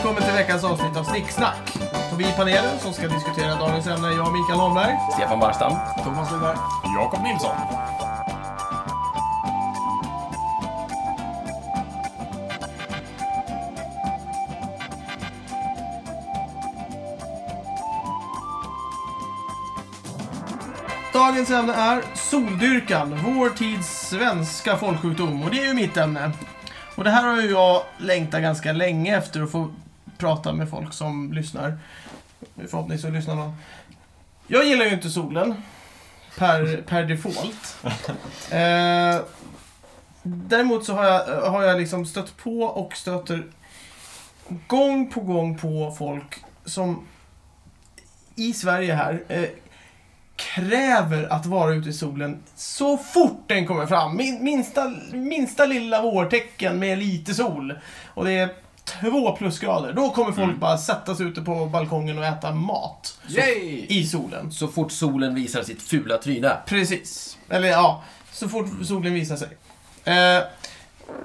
Välkommen till veckans avsnitt av Snicksnack. Vi i panelen som ska diskutera dagens ämne är jag, Mikael Holmberg. Stefan Barstam. Thomas Lundberg. Jakob Nilsson. Dagens ämne är soldyrkan, vår tids svenska folksjukdom. Och det är ju mitt ämne. Och det här har ju jag längtat ganska länge efter att få prata med folk som lyssnar. Förhoppningsvis så lyssnar någon. Jag gillar ju inte solen. Per, per default. Eh, däremot så har jag, har jag liksom stött på och stöter gång på gång på folk som i Sverige här eh, kräver att vara ute i solen så fort den kommer fram. Min, minsta, minsta lilla vårtecken med lite sol. Och det är två plusgrader. Då kommer folk bara sätta sig ute på balkongen och äta mat. Yay! I solen. Så fort solen visar sitt fula tryne. Precis. Eller ja, så fort solen visar sig. Eh,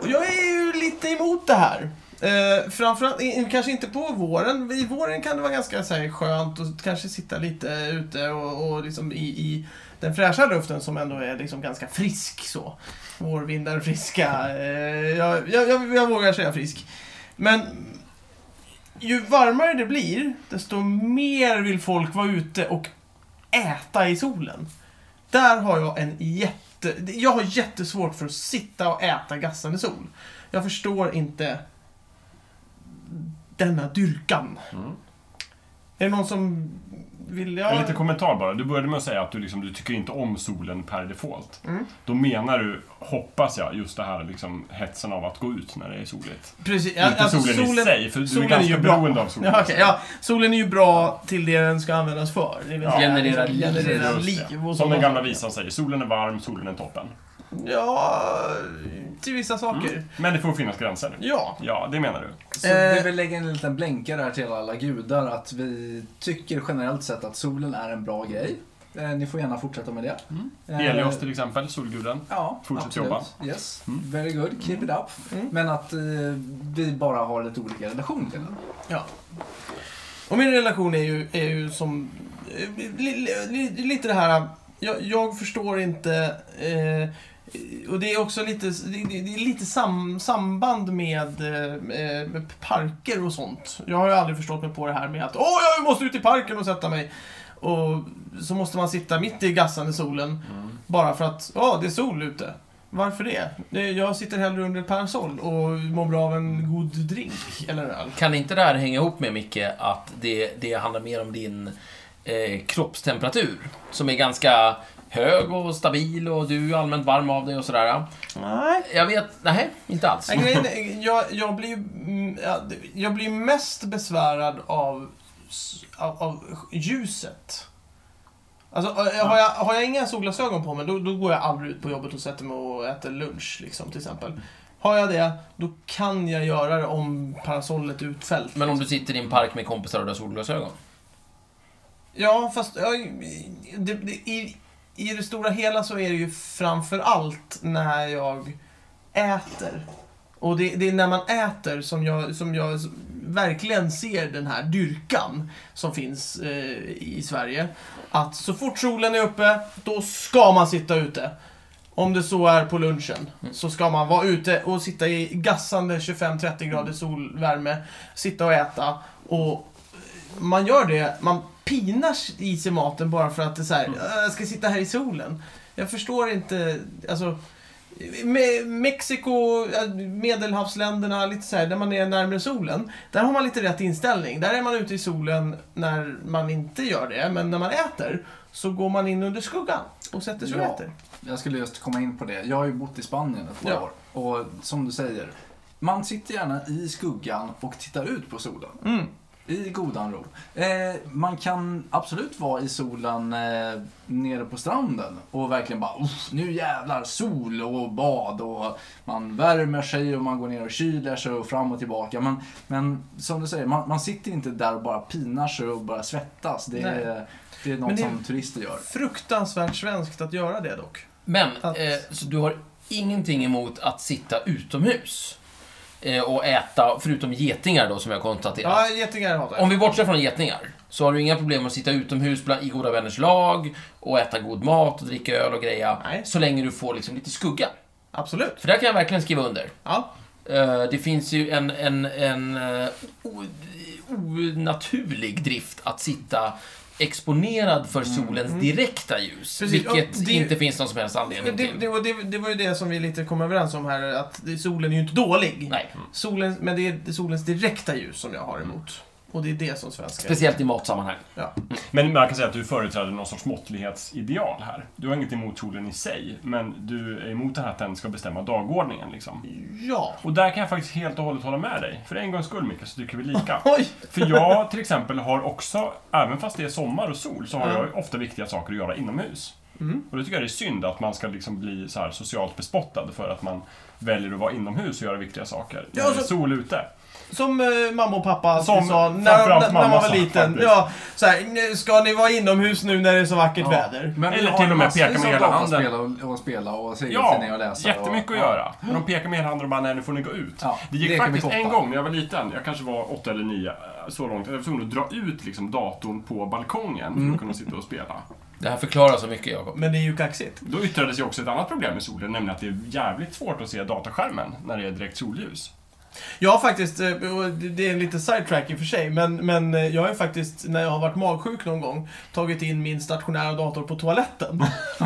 och jag är ju lite emot det här. Eh, framförallt, kanske inte på våren. I våren kan det vara ganska så här, skönt att kanske sitta lite ute och, och liksom i, i den fräscha luften som ändå är liksom ganska frisk så. Vårvindar friska. Eh, jag, jag, jag, jag vågar säga frisk. Men ju varmare det blir, desto mer vill folk vara ute och äta i solen. Där har jag en jätte... Jag har jättesvårt för att sitta och äta gassande sol. Jag förstår inte denna dyrkan. Mm. Är det någon som vill... En Ja, liten kommentar bara. Du började med att säga att du, liksom, du tycker inte om solen per default. Mm. Då menar du, hoppas jag, just det här liksom, hetsen av att gå ut när det är soligt. precis. inte Alltså, solen, i sig, för du solen är ganska ju bra. beroende av solen. Ja, okej, ja, solen är ju bra till det den ska användas för. Det vill Ja. Generera liv. Som den gamla visan säger, solen är varm, solen är toppen. Ja, till vissa saker. Men det får finnas gränser. Ja. Ja, det menar du. Så Eh. vi vill lägga en liten blänkare här till alla gudar att vi tycker generellt sett att solen är en bra grej. Eh, Ni får gärna fortsätta med det. Eh, Helios till exempel, solguden. Ja, Fortsätt absolut. jobba. Yes, Mm. very good. Keep it up. Mm. Men att eh, vi bara har lite olika relation till den. Ja. Och min relation är ju, är ju som... eh, Li, li, lite det här... Jag, jag förstår inte... Eh, och det är också lite, det, är lite sam, samband med, eh, eh, med parker och sånt. Jag har ju aldrig förstått mig på det här med att Åh, jag måste ut i parken och sätta mig. Och så måste man sitta mitt i gassande solen bara för att, ja, det är sol ute. Varför det? Jag sitter hellre under ett parasoll och mår bra av en god drink eller öl. Kan inte det här hänga ihop med, Micke, att det, det handlar mer om din eh, kroppstemperatur? Som är ganska hög och stabil och du är allmänt varm av dig och sådär. Nej. Jag vet, nej, inte alls. Nej, jag, jag blir mm, ja, jag blir mest besvärad av, av, av ljuset. Alltså, har jag, har jag inga solglasögon på mig, då, då går jag aldrig ut på jobbet och sätter mig och äter lunch, liksom, till exempel. Har jag det, då kan jag göra det om parasollet är utfällt. Men om du sitter i en park med kompisar och har solglasögon? Ja, fast ja, det, det, i, i det stora hela så är det ju framför allt när jag äter. Och det, det är när man äter som jag, som jag verkligen ser den här dyrkan som finns eh, i Sverige. Att så fort solen är uppe, då ska man sitta ute. Om det så är på lunchen, så ska man vara ute och sitta i gassande 25-30 grader solvärme, sitta och äta. Och man gör det, man pinar i sig maten bara för att det är så här, "Äh, jag ska sitta här i solen. Jag förstår inte, alltså Me- Mexiko, äh, medelhavsländerna, lite så här, där man är närmare solen. Där har man lite rätt inställning. Där är man ute i solen när man inte gör det, men när man äter så går man in under skuggan och sätter sig och Ja. äter. Jag skulle just komma in på det. Jag har ju bott i Spanien ett par Ja. år. Och som du säger, man sitter gärna i skuggan och tittar ut på solen. Mm. I godan ro. Eh, man kan absolut vara i solen eh, nere på stranden och verkligen bara "Uff, nu jävlar sol och bad och man värmer sig och man går ner och kyler sig och fram och tillbaka. Men, men som du säger, man, man sitter inte där och bara pinar sig och bara svettas. Det Nej. är, det är något Men det- som turister gör. Fruktansvärt svenskt att göra det dock. Men, Att- eh, så du har ingenting emot att sitta utomhus? Eh, och äta, förutom getingar då som jag konstaterat. Ja, getingar hatar jag. Om vi bortser från getingar, så har du inga problem att sitta utomhus i goda vänners lag och äta god mat och dricka öl och greja. Nej. Så länge du får liksom lite skugga. Absolut. För där kan jag verkligen skriva under. Ja. Eh, det finns ju en, en, en eh, onaturlig drift att sitta exponerad för solens direkta ljus. Mm. Precis, Vilket det- inte finns någon som helst anledning Det, till. det, var- det, det var ju det som vi lite kom överens om här, att solen är ju inte dålig. Nej. Solen, men det är solens direkta ljus som jag har emot. Och det är det som svenskar... Speciellt i matsammanhang. Ja. Men man kan säga att du företräder någon sorts måttlighetsideal här. Du har inget emot solen i sig, men du är emot det här att den ska bestämma dagordningen. Liksom. Ja. Och där kan jag faktiskt helt och hållet hålla med dig. För en gångs skull, Mikael, så tycker vi lika. Oj! För jag till exempel har också, även fast det är sommar och sol, så har Ja. jag ofta viktiga saker att göra inomhus. Mm. Och då tycker jag det är synd att man ska liksom bli så här socialt bespottad för att man väljer att vara inomhus och göra viktiga saker. Ja, när det är så- sol ute. Som eh, mamma och pappa Som sa när, när, man var liten. faktiskt. Ja, så här, "Nu ska ni vara inomhus nu när det är så vackert väder? Men Eller till och med peka med hela handen. dataspel Och, och spela och se Ja, och läsa. jättemycket och, att göra. Men de pekar med hela handen och bara, nej nu får ni gå ut. Ja, det gick faktiskt en gång när jag var liten, jag kanske var åtta eller nio, så långt, jag var tvungen att dra ut liksom, datorn på balkongen för Mm. att kunna sitta och spela. Det här förklarar så mycket, Jakob. Men det är ju kaxigt. Då yttrades ju också ett annat problem med solen, nämligen att det är jävligt svårt att se dataskärmen när det är direkt solljus. Jag har faktiskt, eh, det är en liten sidetrack i och för sig, men, men eh, jag har faktiskt, när jag har varit magsjuk någon gång, tagit in min stationära dator på toaletten.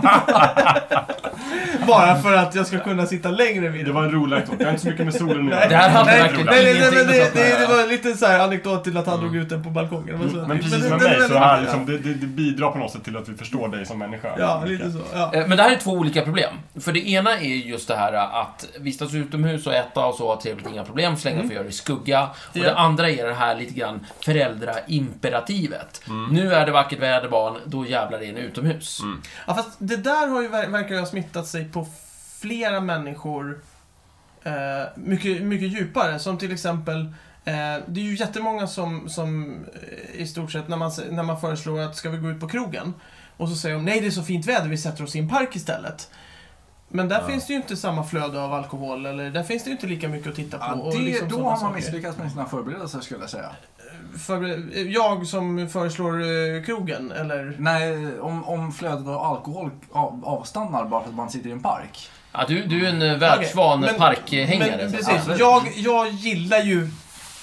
Bara för att jag ska kunna sitta längre vid Det var en rolig anekdot, det har inte så mycket med solen göra. Det här hade nej, verkligen nej, nej, nej, men med det, det, var lite så här anekdot till att han drog ut den på balkongen. Var så, Men precis det- som med mig, så här, liksom, det, det, det bidrar på något sätt till att vi förstår dig som människa. Ja, lite så. Ja. Eh, Men det här är två olika problem. För det ena är just det här att vistas utomhus och äta och så, trevligt, inga problem, så länge man får göra det i skugga. Och det andra är det här lite grann föräldraimperativet. Nu är det vackert väder barn, då jävlar är ni utomhus. Ja, fast det där har ju, ver- verkar ju ha smittat sig på flera människor eh, mycket, mycket djupare. Som till exempel, eh, det är ju jättemånga som, som eh, i stort sett, när man, när man föreslår att ska vi gå ut på krogen? Och så säger de, nej det är så fint väder, vi sätter oss i en park istället. Men där Ja. finns det ju inte samma flöde av alkohol, eller där finns det ju inte lika mycket att titta på. Ja, och det, liksom då har man saker. misslyckats med sina förberedelser skulle jag säga. För, jag som föreslår eh, krogen, eller? Nej, om, om flödet av alkohol av, avstannar bara för att man sitter i en park. Ja, du, du är en eh, världsvan men- parkhängare. Men precis, jag, jag gillar ju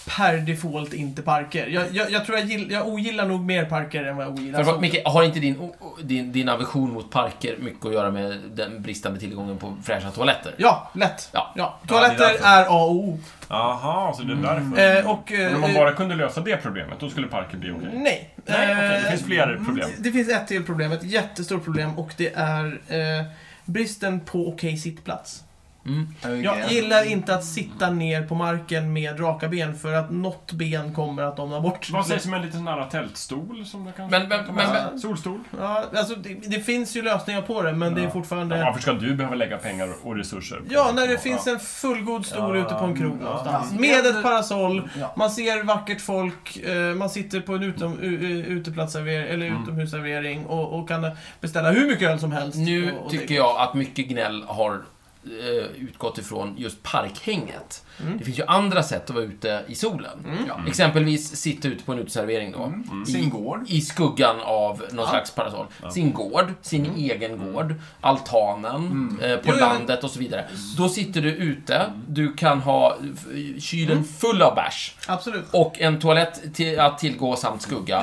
per default inte parker. Jag, jag, jag tror jag, gill, jag ogillar nog mer parker än vad jag ogillar För. Micke, har inte din, din, din aversion mot parker mycket att göra med den bristande tillgången på fräscha toaletter? Ja, lätt. Ja. Ja, är toaletter därför. är A och O. Jaha, så det är därför. Eh, och... Men om Eh, man bara kunde lösa det problemet, då skulle parker bli okej. Nej. Nej, okej, det Eh, finns fler problem. Det, det finns ett till problem, ett jättestort problem och det är eh, bristen på okej sittplats. Mm. Jag gillar inte att sitta ner på marken med raka ben för att något ben kommer att domna bort. Vad sägs om en liten sån här tältstol som det kanske Men- men- kan men-? Solstol? Ja, alltså det, det finns ju lösningar på det, men det är Ja. fortfarande... Ja, varför ska du behöva lägga pengar och resurser? på Ja, när det Ja. finns en fullgod stol Ja, ute på en krog ja. någonstans. Ja. Med ett parasoll, Ja. man ser vackert folk, eh, man sitter på en utom, uteplatsservering, eller Mm. utomhusservering och, och kan beställa hur mycket öl som helst. Nu och, och tycker det- jag att mycket gnäll har utgått ifrån just parkhänget. Mm. Det finns ju andra sätt att vara ute i solen. Mm. Ja. Exempelvis sitta ute på en uteservering då. Mm. Sin gård. I skuggan av någon Ja. slags parasoll. Ja. Sin gård, sin egen gård, altanen, Mm. eh, på Jo, landet och så vidare. Då sitter du ute, du kan ha kylen full av bärs Absolut. och en toalett till, att tillgå samt skugga.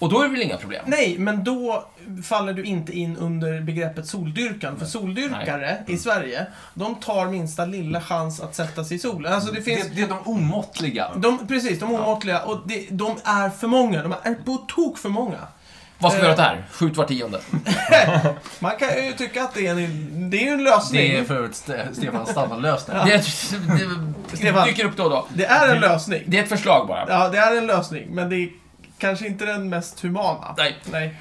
Ja. Och då är det väl inga problem? Nej, men då faller du inte in under begreppet soldyrkan. För soldyrkare i Sverige, de tar minsta lilla chans att sätta sig i solen. Alltså det finns... Det, det är de omåttliga. De, precis, de omåttliga. Och det, de är för många. De är på tok för många. Vad ska vi Eh. göra åt det här? Skjut var tionde. Man kan ju tycka att det är en, det är en lösning. Det är för övrigt Ste- Stefans standardlösning. Det, det Stefan. dyker upp då och då. Det är en lösning. Det är ett förslag bara. Ja, det är en lösning, men det är kanske inte den mest humana. Nej. Nej.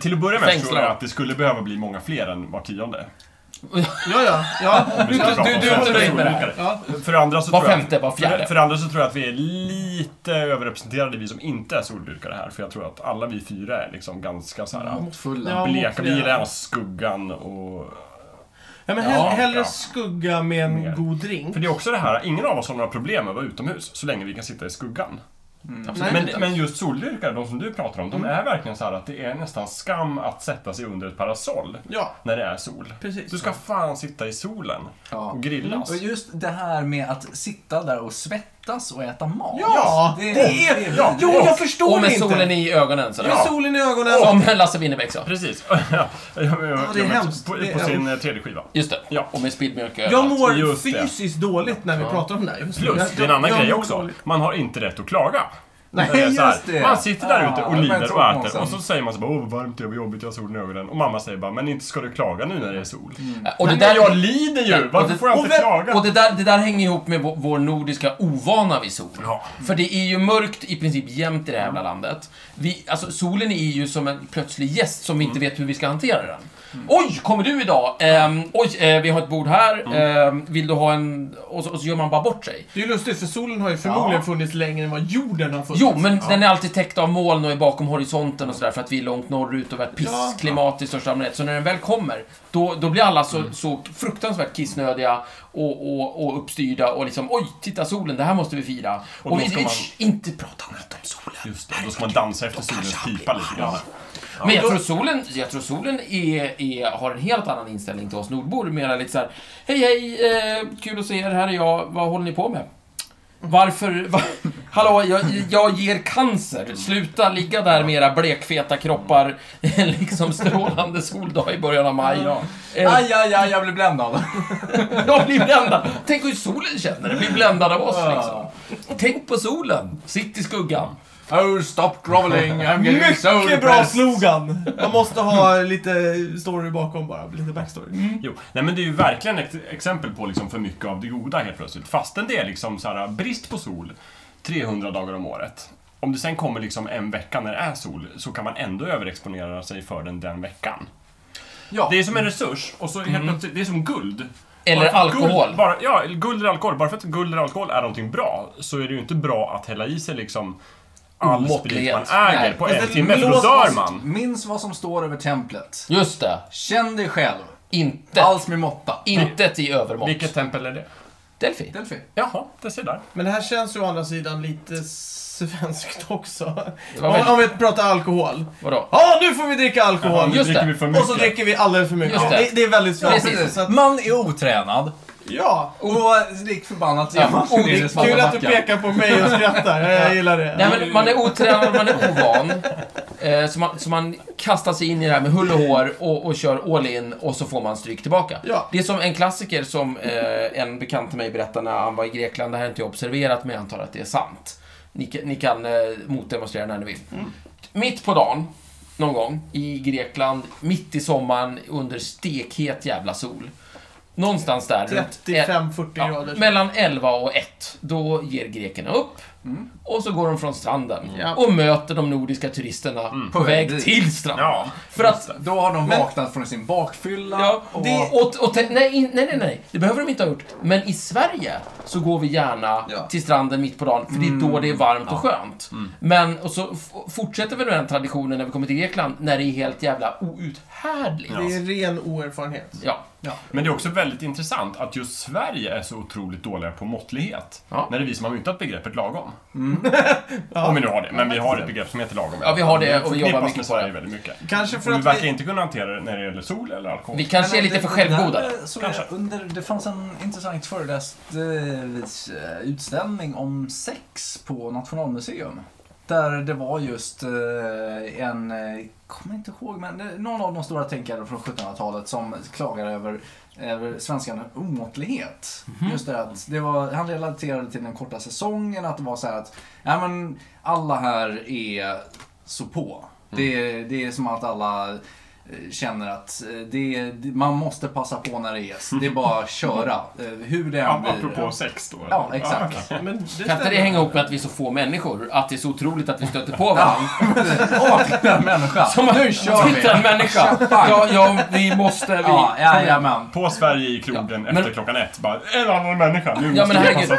Till att börja med Fängsla tror jag att det skulle behöva bli många fler än var tionde. Ja, ja. ja. Du- du- du är inte svenska nöjd med det här? ja. För det andra så Var tror jag- femte, var fjärde. För, för det andra så tror jag att vi är lite överrepresenterade, vi som inte är solbrukare här. För jag tror att alla vi fyra är liksom ganska så här. Måttfulla. Ja. bleka. Vi gillar skuggan och... Ja, men Ja, hell- hellre ja. skugga med en Mer. god drink. För det är också det här, ingen av oss har några problem med att vara utomhus så länge vi kan sitta i skuggan. Absolut Men, men just soldyrkare, de som du pratar om, de Mm. är verkligen så här att det är nästan skam att sätta sig under ett parasoll Ja, när det är sol. precis. Du ska fan sitta i solen Ja. och grillas. Och just det här med att sitta där och svettas och äta mat. Ja, det, det är... Ja, jo, jag förstår Och med inte. solen i ögonen sådär. Med solen i ögonen. Som Lasse Winnerbäck sa. Precis. ja, det är hemskt. På, på sin eh, tredje skiva. Just det. Ja. Och med spilld mjölk Jag mår fysiskt dåligt när vi Ja. pratar om det här. Plus, det är en annan jag grej också. dåligt. Man har inte rätt att klaga. Nej, så här, just det. Man sitter där ute och lider och äter och så säger man så bara åh vad varmt det är, vad jobbigt, jag har solen i ögonen. Och mamma säger bara, men inte ska du klaga nu när det är sol. Och det Men där, jag lider ju! och Varför det- får jag och inte vem- klaga? och det där, det där hänger ihop med vår, vår nordiska ovana vid sol. Ja. För det är ju mörkt i princip jämt i det här jävla landet. Vi, alltså, solen är ju som en plötslig gäst som vi inte vet hur vi ska hantera den. Oj, kommer du idag? Ehm, oj, eh, vi har ett bord här. Ehm, vill du ha en... Och så, och så gör man bara bort sig. Det är ju lustigt, för solen har ju förmodligen funnits längre än vad jorden har funnits. Jo, men den är alltid täckt av moln och är bakom horisonten och sådär för att vi är långt norrut och vi har ett pissklimat i största allmänhet. Så när den väl kommer, då, då blir alla så, så fruktansvärt kissnödiga och, och, och uppstyrda och liksom oj, titta solen, det här måste vi fira. Och, Och vi då ska man- inte prata skit om solen. Just det, då ska man dansa efter solens pipa lite grann. Men jag tror solen, jag tror solen är, är, har en helt annan inställning till oss nordbor. Mera lite såhär, hej hej, eh, kul att se er, här är jag, vad håller ni på med? Varför, va, hallå, jag, jag ger cancer. Sluta ligga där med era blekfeta kroppar, en liksom strålande soldag i början av maj. Ja. Eh, Aj, aj, aj, jag blir bländad. jag blir bländad. Tänk hur solen känner, den blir bländad av oss liksom. Tänk på solen, sitt i skuggan. Oh, stop groveling, I'm getting so Mycket bra depressed. slogan! Man måste ha lite story bakom bara, lite backstory. Jo, nej men det är ju verkligen ett exempel på liksom för mycket av det goda helt plötsligt. Fastän det är liksom så här, brist på sol 300 dagar om året. Om det sen kommer liksom en vecka när det är sol så kan man ändå överexponera sig för den den veckan. Ja. Det är som en resurs och så helt plötsligt, det är som guld. Eller alkohol. Guld, bara, ja, guld eller alkohol. Bara för att guld eller alkohol är någonting bra så är det ju inte bra att hälla i sig liksom all sprit man äger Nej. på en timme, för då dör man. Minns vad som står över templet. Just det. Känn dig själv. Inte, Allt med måtta. intet i övermått. Vilket tempel är det? Delphi. Delphi. Jaha, det ser där. Men det här känns ju å andra sidan lite svenskt också. Om, väldigt- om vi pratar alkohol. Vadå? Ja, nu får vi dricka alkohol! Jaha, nu Just dricker det. vi för och så dricker vi alldeles för mycket. Det. det. Det, är väldigt svenskt. Man är otränad. Ja. Och lik förbannat Ja, gör man ner i det- svarta Kul att du pekar på mig och skrattar. Jag gillar det. Nej, men man är otränad, man är ovan. Eh, så, man, så man kastar sig in i det här med hull och hår och, och kör all in och så får man stryk tillbaka. Ja. Det är som en klassiker som eh, en bekant till mig berättade när han var i Grekland. Det här har inte jag observerat, men jag antar att det är sant. Ni, kan- ni kan eh, motdemonstrera när ni vill. Mitt på dagen, någon gång, i Grekland, mitt i sommaren, under stekhet jävla sol. Någonstans där. runt ett- 35-40 Ja, grader. mellan 11 och 1. Då ger grekerna upp. Och så går de från stranden. Ja. Och möter de nordiska turisterna på På väg dit. till stranden. Ja, För att... Då har de Men- vaknat från sin bakfylla. Ja, och... det, och, och, nej, nej, nej, nej. Det behöver de inte ha gjort. Men i Sverige så går vi gärna till stranden mitt på dagen, för det är då det är varmt och skönt. Men, och så fortsätter vi med den traditionen när vi kommer till Grekland, när det är helt jävla outhärdligt. Det är ren oerfarenhet. Ja. Men det är också väldigt intressant att just Sverige är så otroligt dåliga på måttlighet. Ja. När det är vi som har myntat begreppet lagom. Om vi nu har det, men vi har ett begrepp som heter lagom. Ja, vi har det och vi jobbar mycket med på Sverige det. väldigt mycket. Kanske för Och vi att verkar vi... inte kunna hantera det när det gäller sol eller alkohol. Vi kanske är lite för självgoda. Det, där Kanske. under, det fanns en intressant föreläst eh, utställning om sex på Nationalmuseum. Där det var just eh, en, eh, kommer inte ihåg, men någon av de stora tänkare från 1700-talet som klagar över, över svenskan omåttlighet. Just det att det var, han relaterade till den korta säsongen, att det var så här att ja, men alla här är så på. Det, det är som att alla känner att eh, det, man måste passa på när det ges. Det är bara att köra. Eh, Hur det än Ja, blir. apropå sex då. Ja, exakt. okej. Men det Kan inte det hänga ihop med att vi är så få människor? Att det är så otroligt att vi stöter på varandra? Åh, titta en människa! Som nu kör vi! Titta, en människa! Ja, ja, vi måste... Vi, Ja, jajamän. På Sverige i krogen Ja, men- efter klockan ett. Bara, en annan människa. Nu Ja, måste men vi passa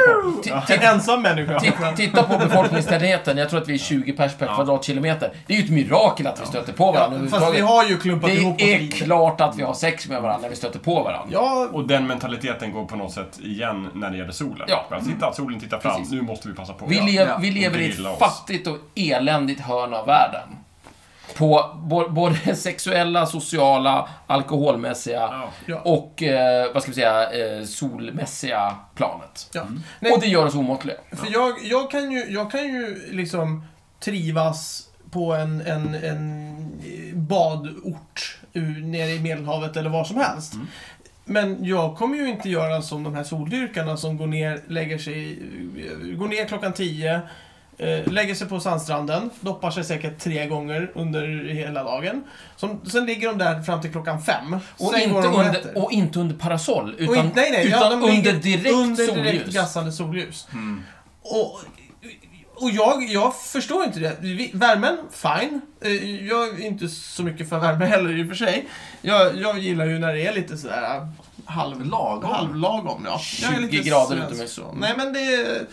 på. En ensam människa. ti- Titta på befolkningstätheten. Jag tror att vi är 20 pers per kvadratkilometer. Det är ju ett mirakel att vi stöter på varandra Fast vi har ju klumpat ihop oss Det är lite. klart att vi har sex med varandra när vi stöter på varandra. Ja, Och den mentaliteten går på något sätt igen när det gäller solen. Ja. Bara, Titta, solen tittar fram. Precis. Nu måste vi passa på. Vi, lev, Ja, vi lever i grilla ett oss. fattigt och eländigt hörn av världen. På bo- både sexuella, sociala, alkoholmässiga Ja. Ja. och, eh, vad ska vi säga, eh, solmässiga planet. ja. Nej, Och det gör oss omåttliga. För jag, jag, kan ju, jag kan ju liksom trivas på en, en, en badort nere i Medelhavet eller var som helst. Men jag kommer ju inte göra som de här soldyrkarna som går ner, lägger sig, går ner klockan 10, eh, lägger sig på sandstranden, doppar sig säkert tre gånger under hela dagen. Som, sen ligger de där fram till klockan 5. Och sen inte, under, och inte under parasoll, utan, inte- nej, nej, ja, utan de under direkt under solljus. direkt gassande solljus. Mm. Och, och jag, jag förstår inte det. Värmen, fine. Eh, Jag är inte så mycket för värme heller i och för sig. Jag, jag gillar ju när det är lite sådär halv, Lagom. halvlagom. Ja. Jag är 20 lite grader utomhus. så. Nej men det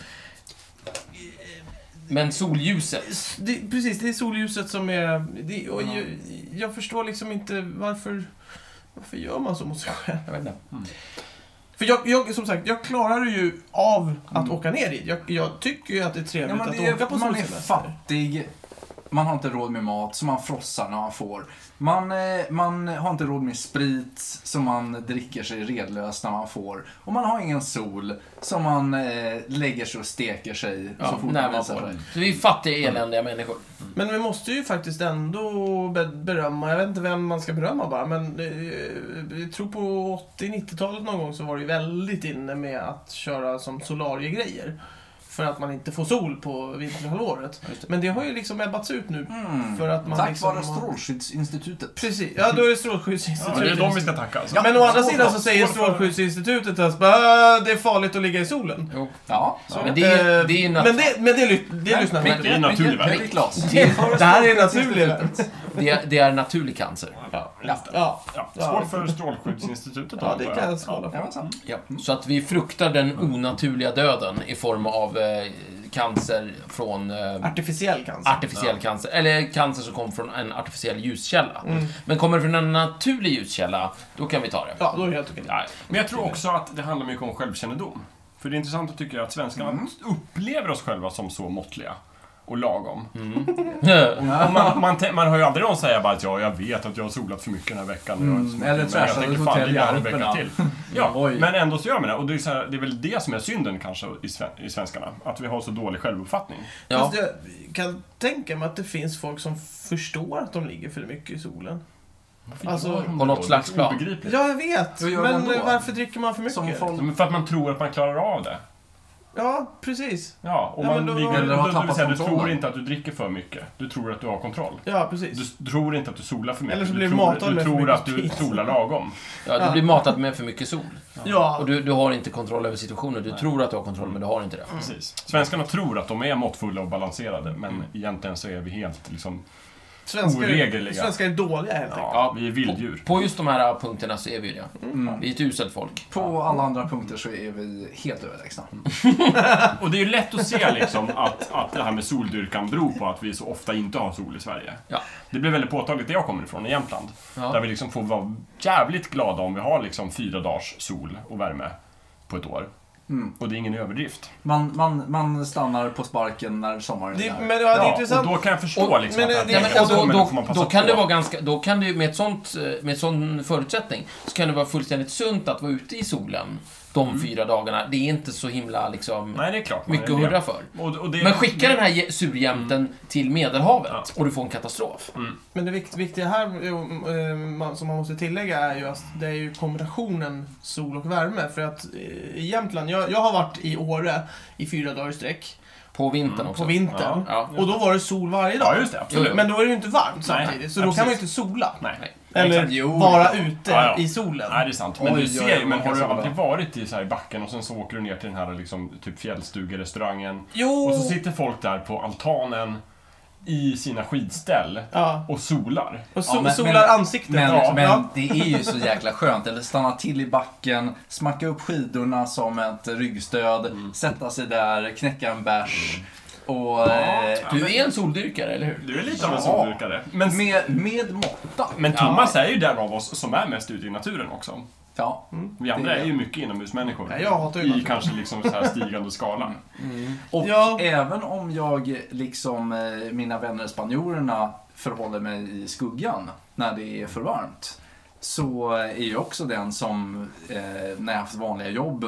Men solljuset. det, precis, det är solljuset som är... Det, och Ja. jag, jag förstår liksom inte varför... Varför gör man så mot sig själv? Jag vet inte. För jag, jag, som sagt, jag klarar ju av att åka ner dit. Jag, jag tycker ju att det är Ja, trevligt men att är, åka på man är solsemester. fattig, man har inte råd med mat, så man frossar när man får. Man, eh, man har inte råd med sprit, så man dricker sig redlös när man får. Och man har ingen sol, så man eh, lägger sig och steker sig Ja, så fort när man får sig. det. Så vi är fattiga, eländiga människor. Men vi måste ju faktiskt ändå be- berömma, jag vet inte vem man ska berömma bara, men eh, jag tror på 80-90-talet någon gång så var det ju väldigt inne med att köra som solariegrejer. För att man inte får sol på vinterhalvåret. Det. Men det har ju liksom ebbats ut nu. Mm. För att man Tack liksom vare Strålskyddsinstitutet. Precis, ja då är det Ja, Strålskyddsinstitutet. det är de vi ska tacka. Alltså. Men å andra sidan så säger Strålskyddsinstitutet att "Äh, det är farligt att ligga i solen. Jo. Ja, så Men det är ju- Eh, det är men det, det, det lyssnar man Det inte är på. naturlig värld. Med glas. Det här är naturligt. Det är, det är naturlig cancer. Ja. Det. Ja. Ja, skål för Strålskyddsinstitutet ja, det kan jag. skåla för. Ja. Så att vi fruktar den onaturliga döden i form av eh, cancer från eh, Artificiell cancer. artificiell cancer. Eller cancer som kommer från en artificiell ljuskälla. Mm. Men kommer det från en naturlig ljuskälla, då kan vi ta det. Ja, då är det helt okej. Ja, Men jag tror också att det handlar mycket om självkännedom. För det är intressant att tycka att svenskarna Mm. upplever oss själva som så måttliga och lagom. Mm. Och man, man, te- man hör ju aldrig någon säga bara att ja, jag vet att jag har solat för mycket den här veckan. och Mm, eller tänker ett fan, hotell i det gör en vecka Alperna. till. Ja, men ändå så gör man det. Och det är, så här, det är väl det som är synden kanske i, sven, i svenskarna. Att vi har så dålig självuppfattning. Ja. Fast jag kan tänka mig att det finns folk som förstår att de ligger för mycket i solen. Alltså, på något slags plan. Ja, jag vet. Men man varför dricker man för mycket? Som folk... För att man tror att man klarar av det. Ja, precis. Ja, och Ja, man men då- ligger, Eller har då, det vill tappat säga, du tror kontrollen. inte att du dricker för mycket. Du tror att du har kontroll. Ja, precis. Du tror inte att du solar för mycket. Eller så du blir du tror, matad du med för tror mycket att du sprit. solar lagom. Ja, du blir matad med för mycket sol. Ja. Och du, du har inte kontroll över situationen. Du tror att du har kontroll, men du har inte det. Precis. Svenskarna tror att de är måttfulla och balanserade, men Mm. egentligen så är vi helt liksom... Svenskar, oregeliga. svenskar är dåliga helt enkelt. Ja, vi är vilddjur. På just de här punkterna så är vi det. Mm. Vi är ett uselt folk. På alla andra punkter så är vi helt överlägsna. Och det är ju lätt att se liksom att, att det här med soldyrkan beror på att vi så ofta inte har sol i Sverige. Ja. Det blir väldigt påtagligt där jag kommer ifrån, i Jämtland. Där Ja. vi liksom får vara jävligt glada om vi har liksom fyra dagars sol och värme på ett år. Mm. Och det är ingen överdrift. Man, man, man stannar på sparken när sommaren Det, är men ja, det är Ja, och intressant. då kan jag förstå Och- liksom men att det- Ja, det- och då, då, då, passa kan på. det vara ganska, då kan det med ett sånt, eh, med ett sån förutsättning, så kan det vara fullständigt sunt att vara ute i solen de fyra dagarna. Det är inte så himla liksom, Mm. Nej, det är klart. mycket att det- hurra för. Och, och det, Men skicka den här surjämten till Medelhavet Ja. och du får en katastrof. Men det vikt, viktiga här eh, som man måste tillägga är ju att det är ju kombinationen sol och värme. För att eh, i Jämtland, jag, jag har varit i Åre i fyra dagar i sträck. På vintern Mm, också. På vintern. Ja. Och då var det sol varje dag. Ja, just det. Absolut. Men då är det ju inte varmt Nej, samtidigt, så nej, då kan man ju precis. inte sola. Nej. Eller vara ute Ja, ja. i solen. Nej, det är sant. Men Oj, du ser ju, men har du aldrig varit i, så här, i backen och sen så åker du ner till den här liksom, typ fjällstugerestaurangen Jo! och så sitter folk där på altanen i sina skidställ Ja. och solar. Och so Ja, men- solar men- ansiktet. Men, ja. men det är ju så jäkla skönt. Eller stanna till i backen, smacka upp skidorna som ett ryggstöd, sätta sig där, knäcka en bärs. Och, eh, Du är en soldyrkare, eller hur? Du är lite av en Ja. soldyrkare. Men, med, med måtta. men Thomas är ju den av oss som är mest ute i naturen också. Ja. Vi andra är är ju mycket inomhusmänniskor. Ja, jag hatar ju I naturen. kanske liksom så här stigande skala. Och Ja. även om jag, liksom eh, mina vänner spanjorerna, förhåller mig i skuggan när det är för varmt. Så är jag också den som, eh, när jag haft vanliga jobb,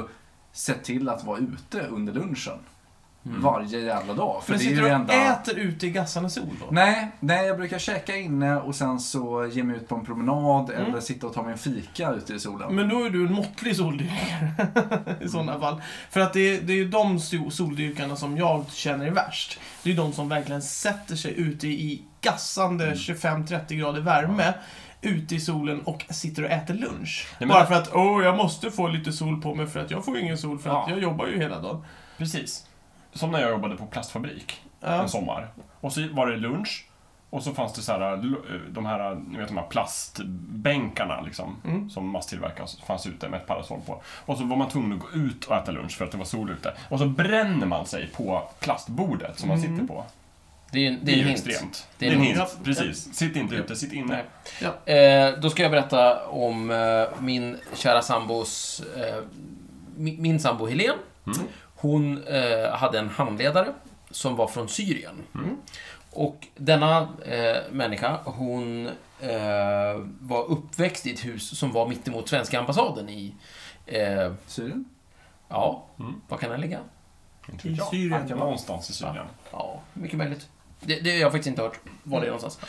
sett till att vara ute under lunchen. Varje jävla dag. För Men sitter ju du och enda... äter ute i gassande sol då? Nej, nej, jag brukar käka inne och sen så ge mig ut på en promenad eller sitta och ta mig en fika ute i solen. Men då är du en måttlig soldyrkare i sådana fall. För att det är, det är ju de so- soldyrkarna som jag känner är värst. Det är de som verkligen sätter sig ute i gassande 25-30 grader värme ute i solen och sitter och äter lunch. men- Bara för att, åh, jag måste få lite sol på mig för att jag får ingen sol för att Ja. jag jobbar ju hela dagen. Precis. Som när jag jobbade på plastfabrik Ja. en sommar. Och så var det lunch. Och så fanns det så här, l- de här, ni vet de här plastbänkarna liksom, Mm. som masstillverkas, fanns ute med ett parasoll på. Och så var man tvungen att gå ut och äta lunch för att det var sol ute. Och så bränner man sig på plastbordet som man Mm. sitter på. Det är, en- Det det är är en ju extremt. Det Det är är en en hint, hint. precis. Sitt inte ute, sitt inne. Nej. Eh, då ska jag berätta om eh, min kära sambos... Eh, min, min sambo Helen. Mm. Hon eh, hade en handledare som var från Syrien. Mm. Och denna eh, människa, hon eh, var uppväxt i ett hus som var mittemot svenska ambassaden i... Eh, Syrien? ja, Mm. var kan den ligga? I. Syrien. Någonstans i Syrien. Ja, mycket möjligt. Det, det har jag faktiskt inte hört var det är någonstans.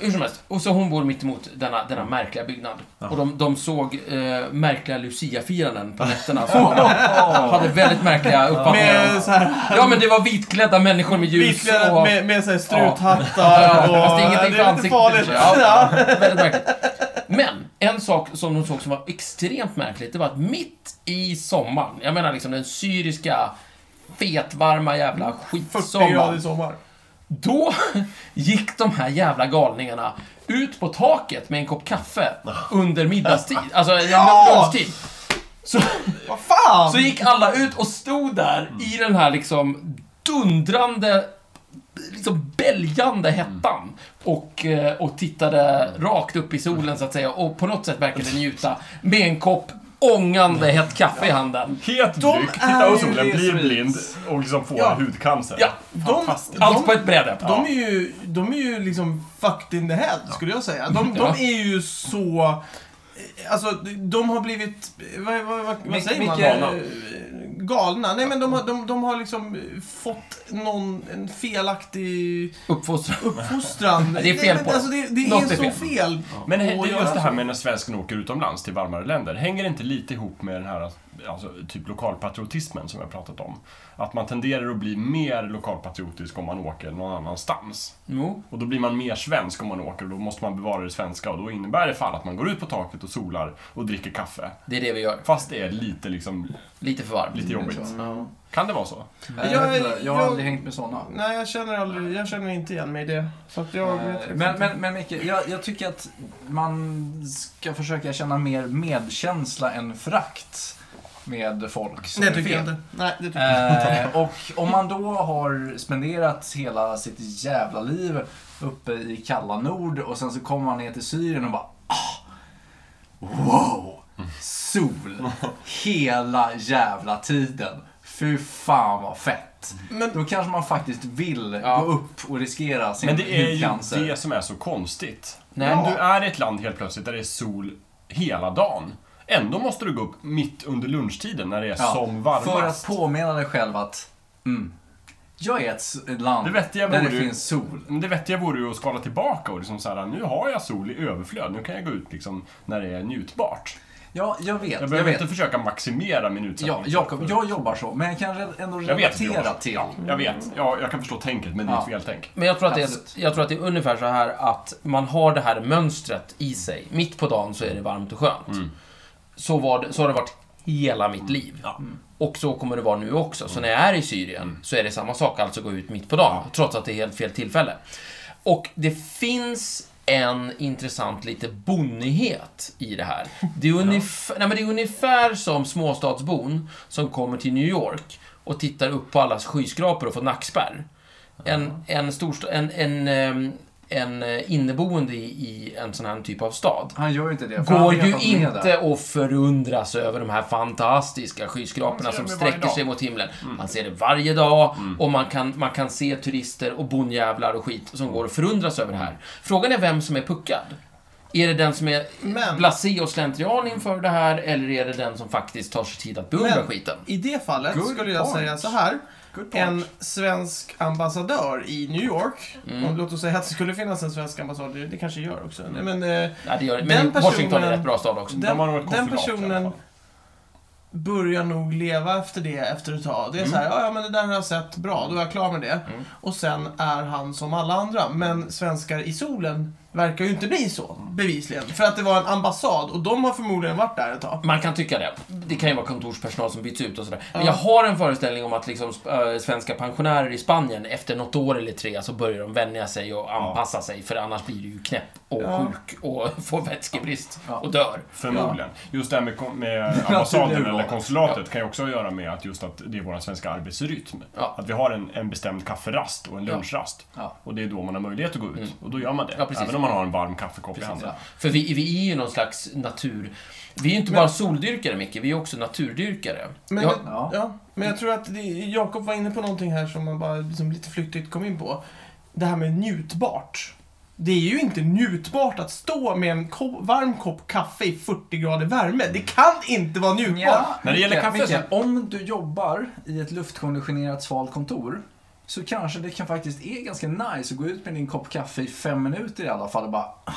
Hur som helst. Och så hon bor mitt emot denna, denna märkliga byggnad. Och de, de såg eh, märkliga Lucia-firanden på nätterna. Som hade väldigt märkliga uppfattningar. Med så här, Ja, men det var vitklädda människor med ljus vitklädda och... med, med så här struthattar Ja, och... fast det är ingenting det för är lite ansiktet. farligt. Ja. Ja. Väldigt märkligt. Men, en sak som de såg som var extremt märkligt, det var att mitt i sommaren, jag menar liksom den syriska fetvarma jävla 40 skitsommaren. grader i sommar. Då gick de här jävla galningarna ut på taket med en kopp kaffe under middagstid. Alltså, Ja! lunchtid. Så, Vad fan! så gick alla ut och stod där i den här liksom dundrande, liksom bälgande hettan. Och, eh, och tittade rakt upp i solen, så att säga. Och på något sätt verkade njuta med en kopp ångande hett kaffe i handen. Het De dryck, är titta på solen, blir blind och liksom får Ja. hudcancer. Ja, de. Allt de, på ett bräde. de, är ju, de är ju liksom fucked in the head, skulle jag säga. De, Ja. de är ju så... Alltså, de har blivit... Vad, vad, vad, vad Mik- säger man? Micke- Galna. Nej, men de, har- de, de har liksom fått någon, en felaktig Uppfostran. uppfostran. Det är fel på Alltså, det, det är är så fel. fel. Men det just det här med när svensken åker utomlands till varmare länder. Hänger det inte lite ihop med den här alltså, typ lokalpatriotismen som jag pratat om? Att man tenderar att bli mer lokalpatriotisk om man åker någon annanstans. Jo. Och då blir man mer svensk om man åker och då måste man bevara det svenska och då innebär det fall att man går ut på taket och solar och dricker kaffe. Det är det vi gör. Fast det är lite liksom, Lite för varmt. lite jobbigt. Ja. Kan det vara så? Jag, Jag- inte, jag har jag- aldrig hängt med sådana. Nej, jag känner, aldrig, jag känner inte igen mig i det. Så att jag Men, inte. men, men Micke, jag, jag tycker att man ska försöka känna mer medkänsla än frakt med folk som Det är tycker jag fel. inte. Nej, det tycker jag inte. Eh, och om man då har spenderat hela sitt jävla liv uppe i kalla nord och sen så kommer man ner till Syrien och bara ah, Wow! Sol! Hela jävla tiden. Fy fan vad fett. Men Då kanske man faktiskt vill Ja. gå upp och riskera sin Men det är ju det som är så konstigt. Nej, Om men- du är i ett land helt plötsligt där det är sol hela dagen. Ändå måste du gå upp mitt under lunchtiden när det är Ja, som varmast. För att påminna dig själv att mm, jag är ett land Det vettiga där det ju- finns sol. Men det vettiga vore ju att skala tillbaka och liksom så här, nu har jag sol i överflöd, nu kan jag gå ut liksom när det är njutbart. Ja, jag vet. Jag Jag, behöver vet. inte försöka maximera min utsättning. Ja, Jakob, jag jobbar så, men jag kan ändå jag relatera till. Ja, jag vet. Ja, jag kan förstå tänket, men det är Ja. ett feltänk. Men jag tror, att det är, jag tror att det är ungefär så här att man har det här mönstret i sig. Mitt på dagen så är det varmt och skönt. Mm. Så, var det, så har det varit hela mitt liv. Ja. Och så kommer det vara nu också. Så när jag är i Syrien så är det samma sak, alltså gå ut mitt på dagen. Trots att det är helt fel tillfälle. Och det finns en intressant lite bonnighet i det här. Det är, ungefär, nej, men det är ungefär som småstadsbon som kommer till New York och tittar upp på allas skyskrapor och får nackspärr. En, en, storstad, en, en, ehm, en eh, inneboende i, i en sån här typ av stad Han gör inte det. går ju att inte att förundras över de här fantastiska skyskraporna som sträcker sig mot himlen. Man ser det varje dag Mm. och man kan, man kan se turister och bondjävlar och skit som går och förundras över det här. Frågan är vem som är puckad. Är det den som är Men- blasé och slentrian inför det här, eller är det den som faktiskt tar sig tid att beundra Men- skiten? I det fallet Good skulle jag point. säga så här. En svensk ambassadör i New York. Mm. Och låt oss säga att det skulle finnas en svensk ambassad. Det, kanske gör också. Men eh, Ja, det gör det. Den Men Washington är personen- rätt bra stad också. De den, ett den personen börjar nog leva efter det efter ett tag. Det är Mm. så här, ja, ja men det där har jag sett, bra, då är jag klar med det. Mm. Och sen är han som alla andra. Men svenskar i solen verkar ju inte bli så, bevisligen. För att det var en ambassad och de har förmodligen varit där ett tag. Man kan tycka det. Det kan ju vara kontorspersonal som byts ut och sådär. Men Ja. jag har en föreställning om att liksom, äh, svenska pensionärer i Spanien, efter något år eller tre, så börjar de vänja sig och anpassa sig. För annars blir du ju knäpp och Ja. sjuk och får vätskebrist Ja. och dör. Förmodligen. Just det här med, med ambassaden eller konsulatet kan ju också göra med att just att det är vår svenska arbetsrytm. Ja. Att vi har en, en bestämd kafferast och en lunchrast. Ja. Och det är då man har möjlighet att gå ut. Mm. Och då gör man det. Ja, precis. Även om man har en varm kaffekopp i Precis, handen. ja. För vi, vi är ju någon slags natur... Vi är ju inte Men- bara soldyrkare, Micke. Vi är också naturdyrkare. Men, Ja. Ja. ja, men jag tror att Jakob var inne på någonting här som man bara liksom lite flyktigt kom in på. Det här med njutbart. Det är ju inte njutbart att stå med en ko- varm kopp kaffe i 40 grader värme. Det kan inte vara njutbart. Ja, När det gäller kaffe Micke, så- Om du jobbar i ett luftkonditionerat svalt kontor så kanske det kan faktiskt är ganska nice att gå ut med din kopp kaffe i fem minuter i alla fall och bara... Ah,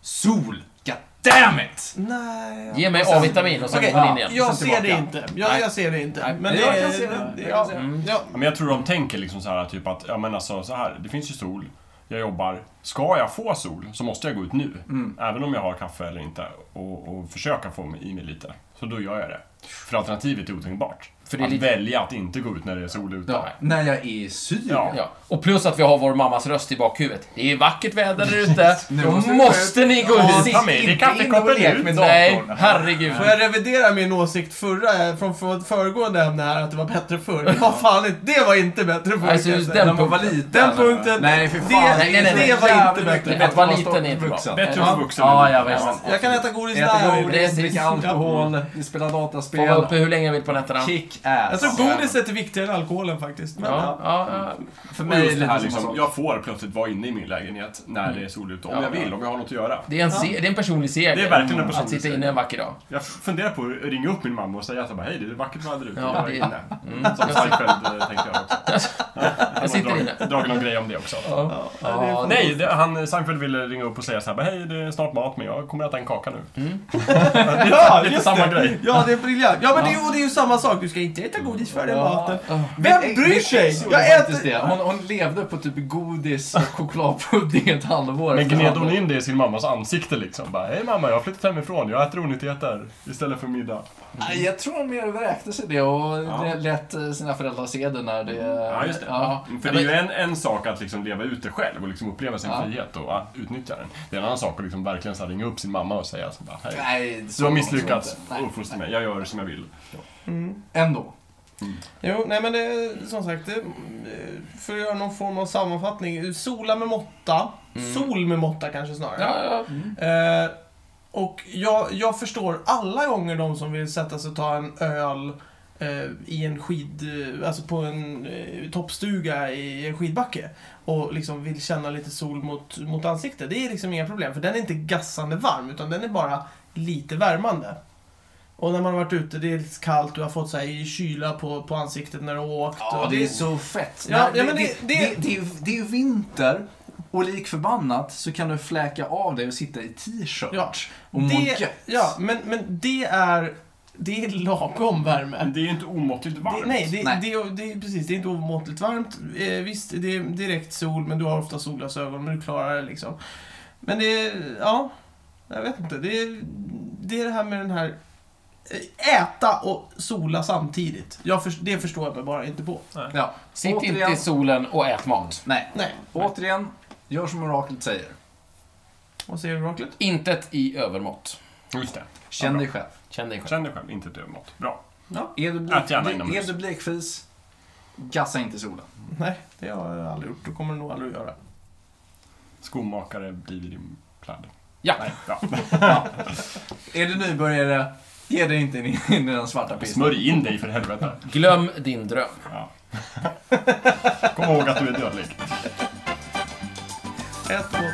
sol! God damn it! Nej. Ge mig A-vitamin och sen Okej, går man in igen. jag ser det inte. Jag, Nej. jag ser det inte. Men jag kan se det. det- Jag ja, kan se det. Mm. ja. Men jag tror de tänker liksom så här typ att, ja men alltså så här, det finns ju sol, jag jobbar. Ska jag få sol så måste jag gå ut nu. Mm. Även om jag har kaffe eller inte. Och, och försöka få i mig lite. Så då gör jag det. För alternativet är otänkbart. För det är att lite- välja att inte gå ut när det är sol ute. Ja. När jag är i Syrien. Ja. Ja. Och plus att vi har vår mammas röst i bakhuvudet. Det är vackert väder där ute. Nu Då måste ni gå Ja, ut. ta med dig inte kaffekoppen ut. med Nej, herregud. Får jag revidera min åsikt förra, från för- föregående ämne här, att det var bättre förr? Det var fan inte, det var inte bättre förr. Alltså, just den man var liten. Den punkten, Nej, för det- fan. nej, nej, nej. det var inte bättre. mycket Att vara bättre liten är inte bra. Bättre för vuxen. Ja, ja, visst. Jag kan äta godis Äta där. godis, Precis. dricka alkohol, vi spelar Får vara uppe hur länge jag vill på nätterna. Kick Jag ass. tror godiset är viktigare än alkoholen faktiskt. Men, Ja, ja, ja. För mig är det det här liksom, som jag får plötsligt vara inne i min lägenhet när det är sol ute. Om Ja, jag vill, ja. om jag har något att göra. Det är, en se- det är en personlig seger. Det är verkligen en Att personlig sitta seger. inne en vacker dag. Jag funderar på att ringa upp min mamma och säga bara, hej det är vackert väder ute. Ja, jag är det- inne. Mm. Som Seinfeld eh, tänkte jag också. Jag sitter inne. Dragit någon grej om det också. Det Nej, det, han, Seinfeld ville ringa upp och säga så här, hej det är snart mat men jag kommer att äta en kaka nu. Mm. Ja, just samma det. grej. Ja, det är briljant. Ja, men det är, ju- och det är ju samma sak. Du ska inte äta godis före maten. Vem bryr sig? ex gjorde Jag faktiskt äter... det. Hon, hon levde på typ godis och chokladpudding ett halvår. Men efter gned hon in det i sin mammas ansikte liksom? Bara, hej mamma, jag har flyttat hemifrån, jag äter onyttigheter istället för middag. Nej, Jag tror hon mer vräkte sig det och Ja. lät eh, sina föräldrar se det när det... Ja, just det. Ja. För det är ju en, en sak att liksom leva ute själv och liksom uppleva sin Ja. frihet och ja, utnyttja den. Det är en annan sak att liksom verkligen så här ringa upp sin mamma och säga så bara, hej. Nej, Du så har långt misslyckats. Nej. Uppfostra mig. Jag gör som jag vill. Mm. Ändå. Jo, nej men det är som sagt, det, eh, för att göra någon form av sammanfattning. Sola med måtta. Mm. Sol med måtta kanske snarare. Ja, ja. Eh, och jag, jag förstår alla gånger de som vill sätta sig och ta en öl eh, i en skid... eh, Alltså på en eh, toppstuga i en skidbacke. Och liksom vill känna lite sol mot, mot ansiktet. Det är liksom inga problem, för den är inte gassande varm, utan den är bara lite värmande. Och när man har varit ute, det är lite kallt, du har fått så här, kyla på, på ansiktet när du har åkt. Ja, och det är så fett. Ja, Nej, ja, men det, det- det, det- det, det, är ju- det är ju vinter och lik förbannat så kan du fläka av dig och sitta i t-shirt Ja, och må det, gött. ja men, men det är... Det är lagom värme. Det är ju inte omåttligt varmt. Det, nej, det, Nej. Det, det, är precis. Det är inte omåttligt varmt. Eh, visst, det är direkt sol, men du har ofta solglasögon, men du klarar det liksom. Men det är, ja, jag vet inte. Det är det, är det här med den här äta och sola samtidigt. Jag för, det förstår jag mig bara inte på. Ja. Sitt Återigen- inte i solen och ät mat. Nej. Nej. Återigen, gör som oraklet säger. Vad säger du, Rocklet? Intet i övermått. Just det. Känn Ja, dig själv. Känn dig själv. Känn dig själv, inte ett övermått. Bra. Är du, Ät gärna ble- inomhus. är du blekfis, Gassa inte solen. Nej, det har jag aldrig gjort och kommer nog aldrig att göra. Skomakare blir din pläd. Ja. Nej, ja. Ja. Är du nybörjare, Ge dig inte in i den svarta pisten. Smörj in dig för helvete. Glöm din dröm. Ja. Kom ihåg att du är dödlig. Ett, två,